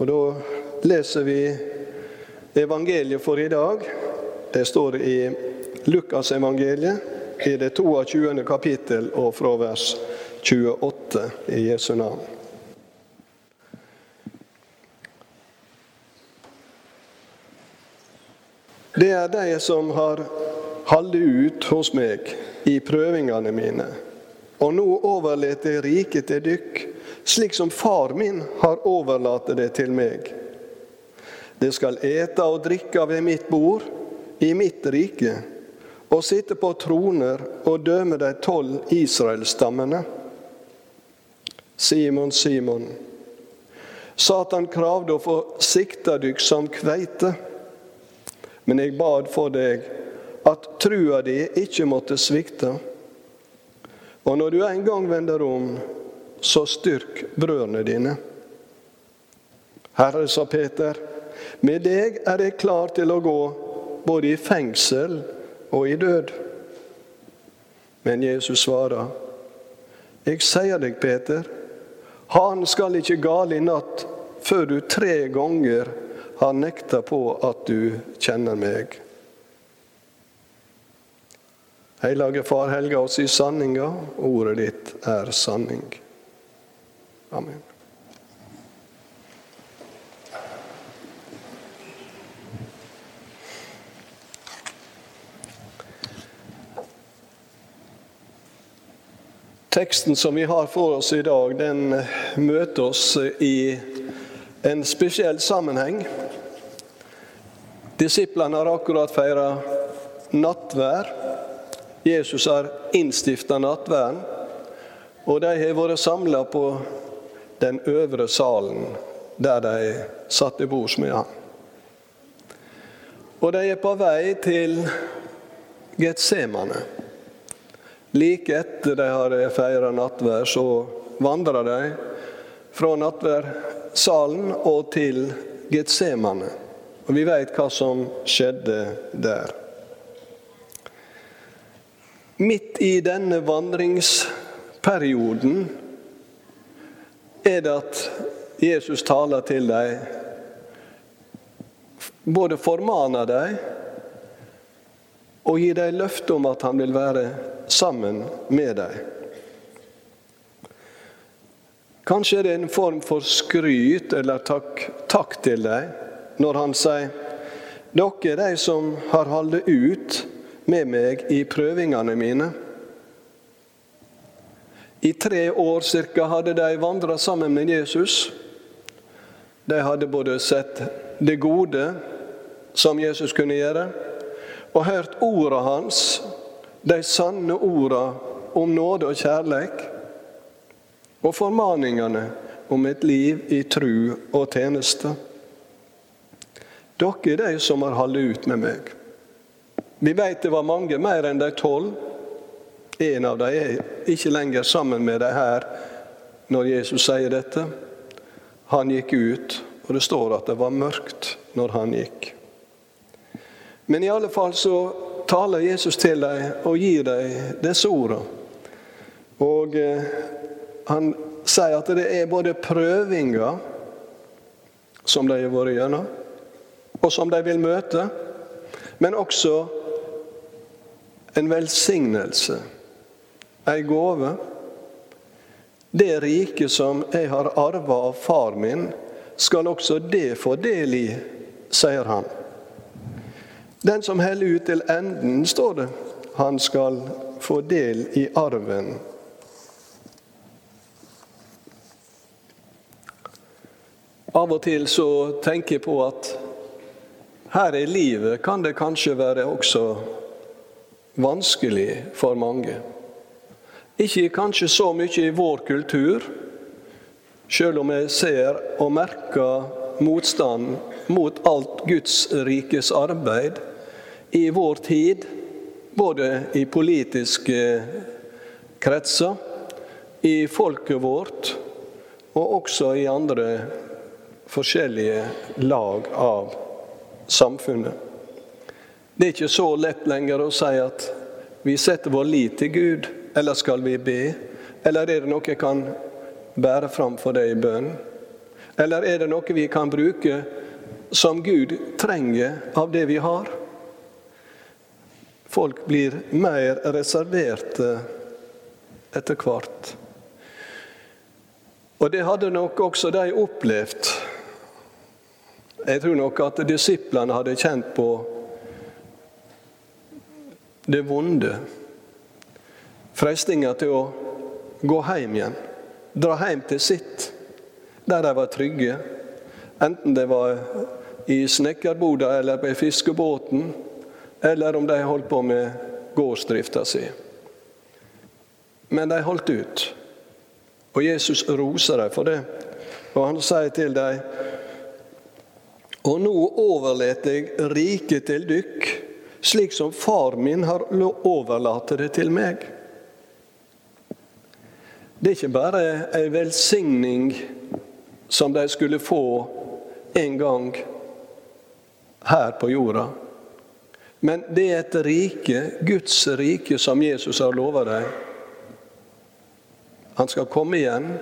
Og Da leser vi evangeliet for i dag. Det står i Lukasevangeliet i det 22. kapittel og fra vers 28 i Jesu navn. Det er de som har holdt ut hos meg i prøvingene mine, og nå overlater jeg riket til dykk, slik som far min har overlatt det til meg. De skal ete og drikke ved mitt bord i mitt rike, og sitte på troner og døme de tolv Israelstammene. Simon, Simon, Satan kravde å få sikta dykk som kveite. Men jeg bad for deg at trua di ikke måtte svikte. Og når du en gang vender om, så styrk brødrene dine. Herre, sa Peter, med deg er jeg klar til å gå både i fengsel og i død. Men Jesus svarer, jeg sier deg, Peter, han skal ikke gale i natt før du tre ganger har nekta på at du kjenner meg. Hellige Far, helga oss i sanninga. Ordet ditt er sanning. Amen. Teksten som vi har for oss i dag, den møter oss i en spesiell sammenheng. Disiplene har akkurat feira nattvær. Jesus har innstifta nattværen, og de har vært samla på den øvre salen, der de satt til bords med ham. Og de er på vei til Getsemane. Like etter de har feira nattvær, så vandrer de fra nattværsalen og til Getsemane. Og vi veit hva som skjedde der. Midt i denne vandringsperioden er det at Jesus taler til dem, både formaner dem og gir dem løfte om at han vil være sammen med dem. Kanskje er det en form for skryt eller takk, takk til dem når han sier dere er de som har holdt ut med meg i prøvingene mine. I tre år cirka hadde de vandra sammen med Jesus. De hadde både sett det gode som Jesus kunne gjøre, og hørt orda hans, de sanne orda om nåde og kjærleik, og formaningene om et liv i tru og tjeneste. Dere er de som har holdt ut med meg. Vi vet det var mange, mer enn de tolv. En av dem er ikke lenger sammen med dem her når Jesus sier dette. Han gikk ut, og det står at det var mørkt når han gikk. Men i alle fall så taler Jesus til dem og gir dem disse ordene. Og eh, han sier at det er både prøvinger som de har vært gjennom, og som de vil møte, men også en velsignelse, ei gave. Det riket som jeg har arva av far min, skal også det få del i, sier han. Den som heller ut til enden, står det, han skal få del i arven. Av og til så tenker jeg på at her i livet kan det kanskje være også vanskelig for mange. Ikke kanskje så mye i vår kultur, sjøl om jeg ser og merker motstand mot alt Guds rikes arbeid i vår tid, både i politiske kretser, i folket vårt og også i andre forskjellige lag av samfunnet. Det er ikke så lett lenger å si at vi setter vår lit til Gud, eller skal vi be? Eller er det noe jeg kan bære fram for deg i bønn? Eller er det noe vi kan bruke som Gud trenger av det vi har? Folk blir mer reserverte etter hvert. Og det hadde nok også de opplevd. Jeg tror nok at disiplene hadde kjent på det vonde. Frestinga til å gå hjem igjen. Dra hjem til sitt, der de var trygge. Enten det var i snekkerboda eller på fiskebåten, eller om de holdt på med gårdsdrifta si. Men de holdt ut. Og Jesus roser dem for det. Og han sier til dem Og nå overlater jeg riket til dykk, slik som far min har overlatt det til meg. Det er ikke bare ei velsigning som de skulle få en gang her på jorda. Men det er et rike, Guds rike, som Jesus har lova dem. Han skal komme igjen,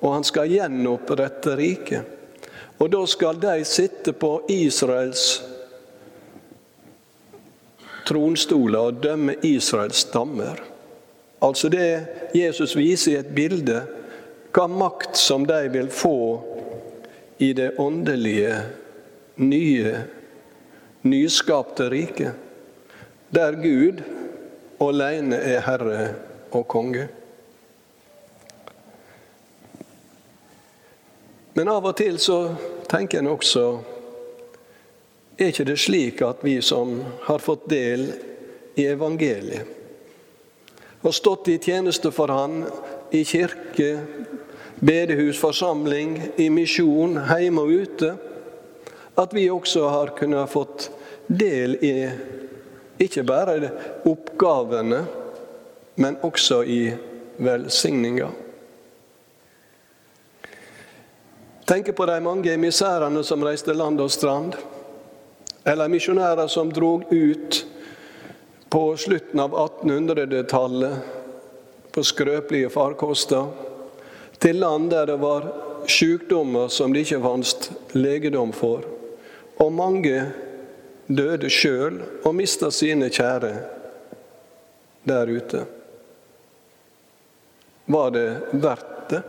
og han skal gjenopprette riket. Og da skal de sitte på Israels tronstoler og dømme Israels stammer. Altså det Jesus viser i et bilde, hva makt som de vil få i det åndelige, nye, nyskapte riket, der Gud alene er herre og konge. Men av og til så tenker en også Er ikke det slik at vi som har fått del i evangeliet, har stått i tjeneste for Han i kirke, bedehus, forsamling, i misjon, hjemme og ute, at vi også har kunnet fått del i ikke bare oppgavene, men også i velsigninga. Tenker på de mange misærene som reiste land og strand, eller misjonærer som drog ut på slutten av 1800-tallet på skrøpelige farkoster til land der det var sykdommer som det ikke fantes legedom for. Og mange døde sjøl og mista sine kjære der ute. Var det verdt det?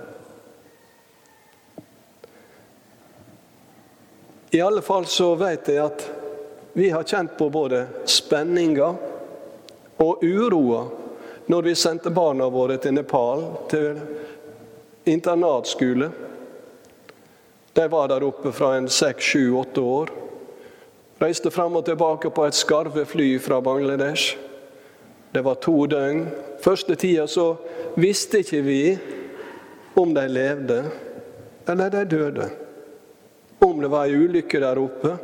I alle fall så vet jeg at vi har kjent på både spenninga og uroa når vi sendte barna våre til Nepal, til internatskole. De var der oppe fra en seks, sju, åtte år. Reiste fram og tilbake på et skarvefly fra Bangladesh. Det var to døgn. Første tida så visste ikke vi om de levde eller de døde om det var ei ulykke der oppe.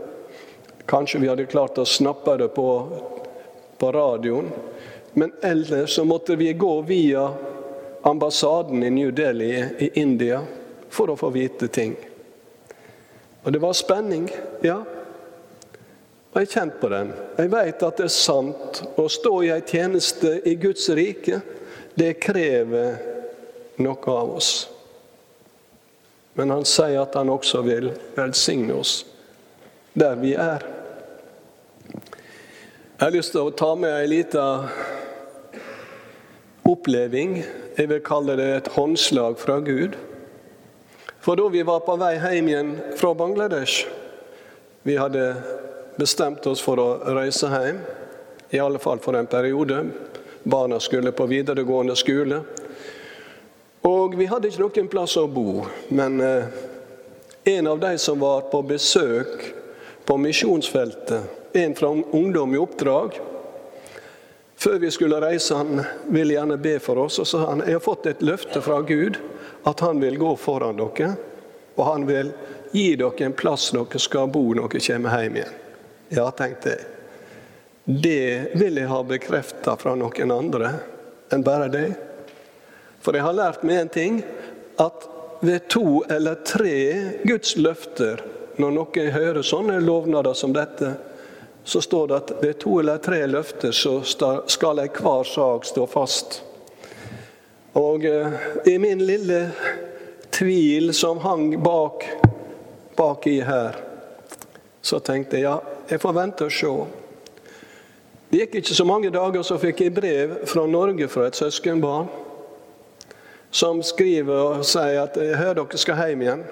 Kanskje vi hadde klart å snappe det på, på radioen. Men ellers så måtte vi gå via ambassaden i New Delhi i India for å få vite ting. Og det var spenning, ja. Og jeg har kjent på den. Jeg vet at det er sant. Å stå i ei tjeneste i Guds rike, det krever noe av oss. Men han sier at han også vil velsigne oss der vi er. Jeg har lyst til å ta med ei lita oppleving. Jeg vil kalle det et håndslag fra Gud. For da vi var på vei hjem igjen fra Bangladesh Vi hadde bestemt oss for å reise hjem, i alle fall for en periode. Barna skulle på videregående skole. Og vi hadde ikke noen plass å bo, men eh, en av de som var på besøk på misjonsfeltet, en fra Ungdom i oppdrag Før vi skulle reise, han ville gjerne be for oss, og så sa han jeg har fått et løfte fra Gud at han vil gå foran dere, og han vil gi dere en plass dere skal bo når dere kommer hjem igjen. Ja, tenkte jeg. Det vil jeg ha bekrefta fra noen andre enn bare deg. For jeg har lært meg en ting, at ved to eller tre Guds løfter, når noen hører sånne lovnader som dette, så står det at ved to eller tre løfter så skal enhver sak stå fast. Og eh, i min lille tvil som hang bak, bak her, så tenkte jeg ja, jeg får vente og se. Det gikk ikke så mange dager, så fikk jeg brev fra Norge fra et søskenbarn som skriver og sier at 'jeg hører dere skal hjem igjen'.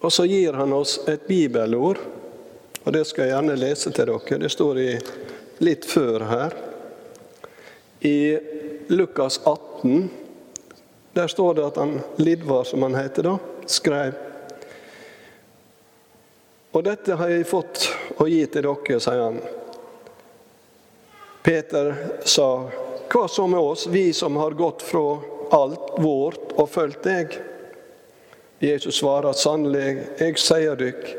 Og så gir han oss et bibelord, og det skal jeg gjerne lese til dere. Det står i, litt før her. I Lukas 18 der står det at han Lidvar, som han heter da, skrev Og dette har jeg fått å gi til dere, sier han. Peter sa, hva så med oss, vi som har gått fra alt vårt og fulgt deg? Jesus svarer sannelig, jeg sier dykk,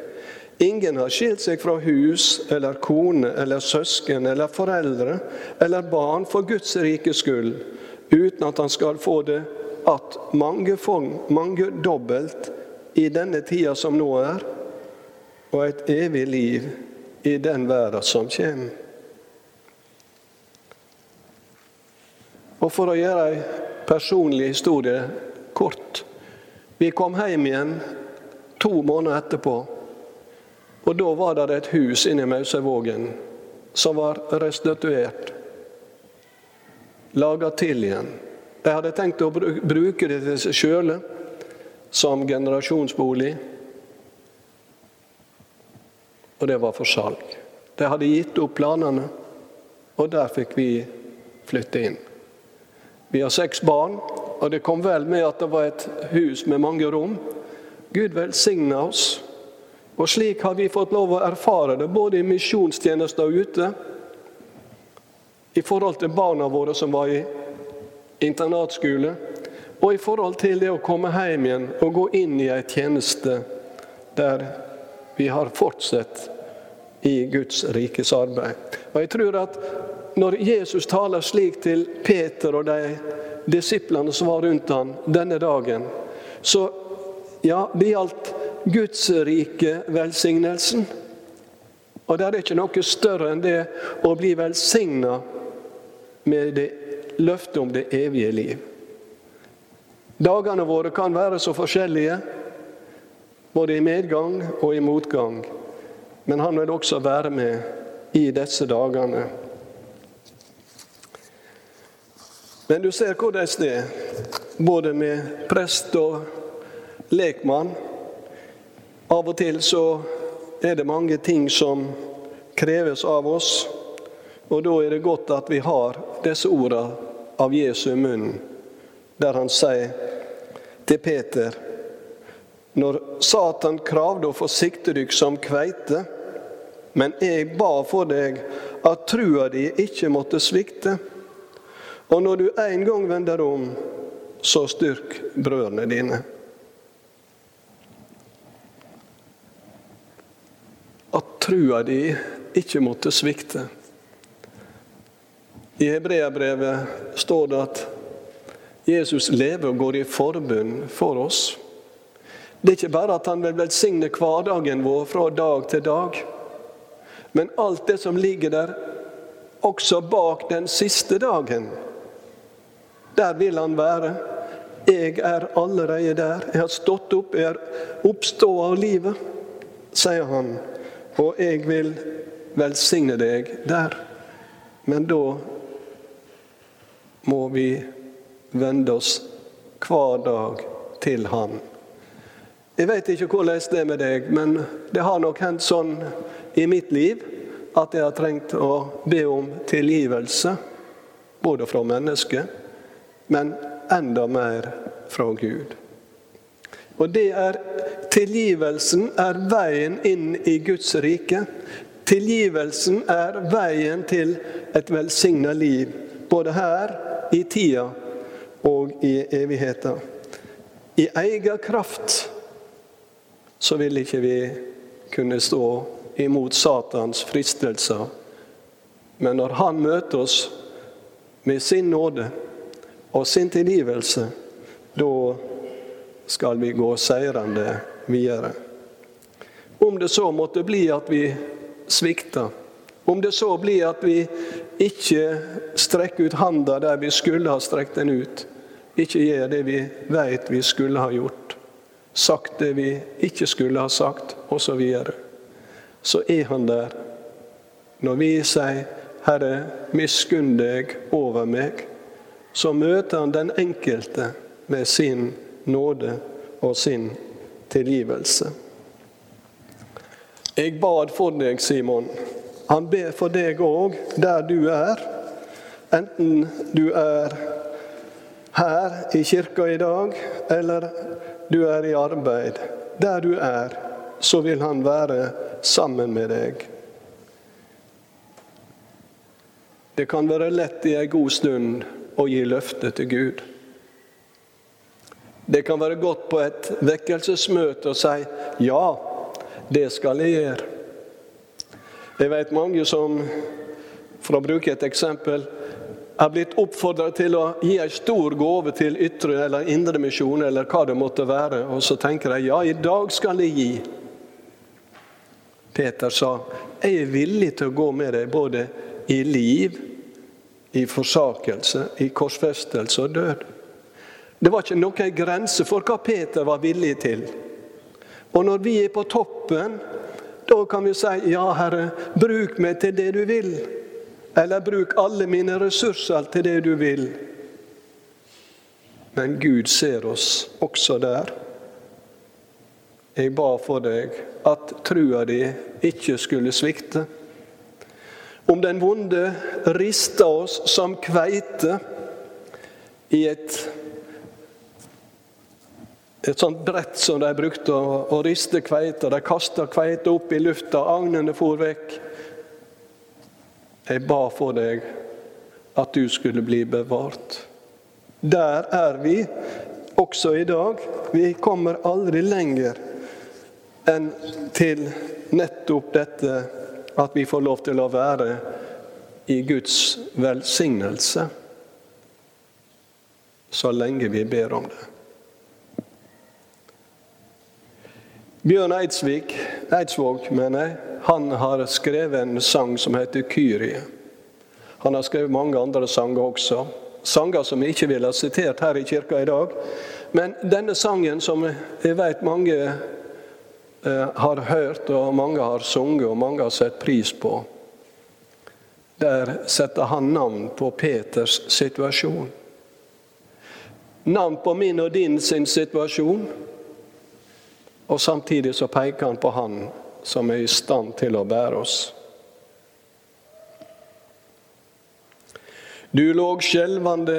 ingen har skilt seg fra hus eller kone eller søsken eller foreldre eller barn for Guds rikes skyld, uten at han skal få det at mange, mange dobbelt i denne tida som nå er, og et evig liv i den verden som kommer. Og For å gjøre ei personlig historie kort. Vi kom hjem igjen to måneder etterpå. Og Da var det et hus inne i Mausevågen som var restituert. Laga til igjen. De hadde tenkt å bruke det til seg sjøle som generasjonsbolig. Og det var for salg. De hadde gitt opp planene, og der fikk vi flytte inn. Vi har seks barn, og det kom vel med at det var et hus med mange rom. Gud velsigna oss. Og slik har vi fått lov å erfare det, både i misjonstjenester ute, i forhold til barna våre som var i internatskole, og i forhold til det å komme hjem igjen og gå inn i ei tjeneste der vi har fortsatt i Guds rikes arbeid. Og jeg tror at når Jesus taler slik til Peter og de disiplene som var rundt ham denne dagen, så ja, det gjaldt Guds rike velsignelsen. Og det er ikke noe større enn det å bli velsigna med det løftet om det evige liv. Dagene våre kan være så forskjellige, både i medgang og i motgang. Men han vil også være med i disse dagene. Men du ser hvordan det er, både med prest og lekmann. Av og til så er det mange ting som kreves av oss, og da er det godt at vi har disse ordene av Jesu munn, der han sier til Peter når Satan kravde å få sikte dykk som kveite, men jeg ba for deg at trua di ikke måtte svikte. Og når du en gang vender om, så styrk brødrene dine. At trua di ikke måtte svikte. I Hebreabrevet står det at Jesus lever og går i forbund for oss. Det er ikke bare at han vil velsigne hverdagen vår fra dag til dag, men alt det som ligger der også bak den siste dagen. Der vil han være. Jeg er allerede der. Jeg har stått opp, jeg er oppstått av livet, sier han. Og jeg vil velsigne deg der. Men da må vi vende oss hver dag til Han. Jeg vet ikke hvordan det er med deg, men det har nok hendt sånn i mitt liv at jeg har trengt å be om tilgivelse, både fra mennesker men enda mer fra Gud. Og det er Tilgivelsen er veien inn i Guds rike. Tilgivelsen er veien til et velsigna liv, både her, i tida og i evigheta. I egen kraft så vil ikke vi kunne stå imot Satans fristelser. Men når Han møter oss med sin nåde, og sin tilgivelse, da skal vi gå seirende videre. Om det så måtte bli at vi svikter, om det så blir at vi ikke strekker ut handa der vi skulle ha strekt den ut, ikke gjør det vi vet vi skulle ha gjort, sagt det vi ikke skulle ha sagt, osv., så, så er han der. Når vi sier 'Herre, miskunn deg over meg', så møter han den enkelte med sin nåde og sin tilgivelse. Jeg bad for deg, Simon. Han ber for deg òg, der du er. Enten du er her i kirka i dag, eller du er i arbeid. Der du er, så vil han være sammen med deg. Det kan være lett i ei god stund å gi løfte til Gud. Det kan være godt på et vekkelsesmøte og si ja, det skal jeg gjøre. Jeg vet mange som, for å bruke et eksempel, er blitt oppfordra til å gi en stor gave til ytre eller indre misjon, eller hva det måtte være, og så tenker de ja, i dag skal jeg gi. Peter sa, jeg er villig til å gå med deg både i liv, i forsakelse, i korsfestelse og død. Det var ikke noen grense for hva Peter var villig til. Og når vi er på toppen, da kan vi si ja, Herre, bruk meg til det du vil. Eller bruk alle mine ressurser til det du vil. Men Gud ser oss også der. Jeg ba for deg at trua di ikke skulle svikte. Om den vonde rista oss som kveite i et et sånt brett som de brukte å, å riste kveita. De kasta kveita opp i lufta, agnene for vekk. Jeg ba for deg at du skulle bli bevart. Der er vi også i dag. Vi kommer aldri lenger enn til nettopp dette at vi får lov til å være i Guds velsignelse så lenge vi ber om det. Bjørn Eidsvik, Eidsvåg, mener jeg, han har skrevet en sang som heter 'Kyrie'. Han har skrevet mange andre sanger også. Sanger som jeg ikke ville ha sitert her i kirka i dag. Men denne sangen, som jeg vet mange eh, har hørt, og mange har sunget, og mange har sett pris på, der setter han navn på Peters situasjon. Navn på min og din sin situasjon. Og samtidig så peker han på Han som er i stand til å bære oss. Du lå skjelvende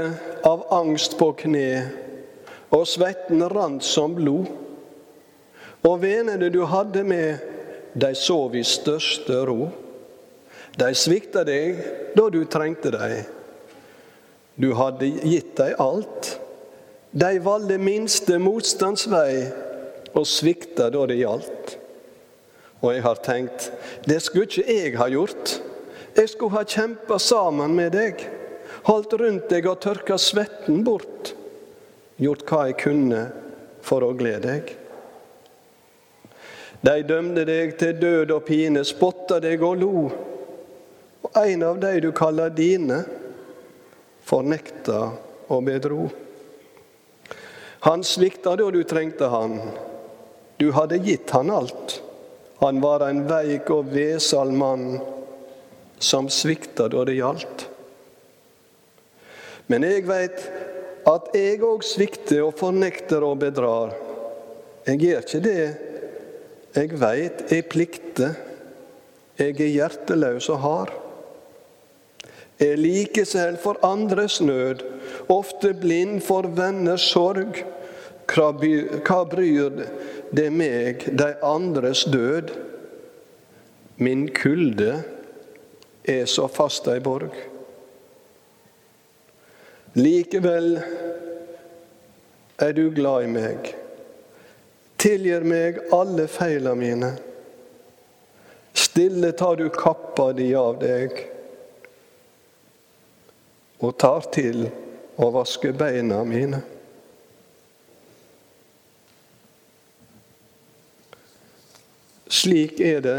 av angst på kne, og svetten rant som blod. Og vennene du hadde med, de sov i største ro. De svikta deg da du trengte deg. Du hadde gitt deg alt. De valgte minste motstandsvei og svikta da det gjaldt. Og jeg har tenkt det skulle ikke jeg ha gjort. Jeg skulle ha kjempa sammen med deg, holdt rundt deg og tørka svetten bort. Gjort hva jeg kunne for å glede deg. De dømte deg til død og pine, spotta deg og lo. Og en av de du kaller dine, fornekta og bedro. Han svikta da du trengte han. Du hadde gitt han alt. Han var en veik og vesal mann som svikta da det gjaldt. Men jeg veit at jeg òg svikter og fornekter og bedrar. Jeg gjør ikke det. Jeg veit jeg plikter. Jeg er hjerteløs og hard. Jeg liker selv for andres nød, ofte blind for venners sorg. Hva bryr det meg, de andres død. Min kulde er så fast ei borg. Likevel er du glad i meg, tilgir meg alle feila mine. Stille tar du kappa di av deg, og tar til å vaske beina mine. Slik er det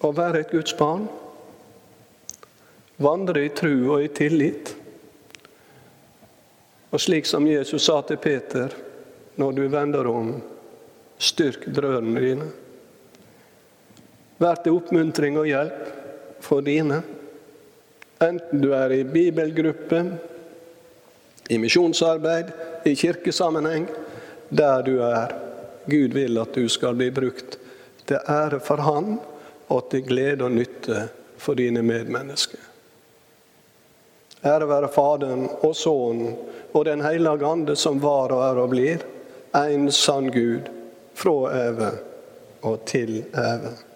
å være et Guds barn. Vandre i tru og i tillit. Og slik som Jesus sa til Peter, når du vender om, styrk brødrene dine. Vær til oppmuntring og hjelp for dine. Enten du er i bibelgruppe, i misjonsarbeid, i kirkesammenheng, der du er. Gud vil at du skal bli brukt til ære for Han og til glede og nytte for dine medmennesker. Ære være Faderen og Sønnen og Den hellige ande, som var og er og blir, en sann Gud, fra evig og til evig.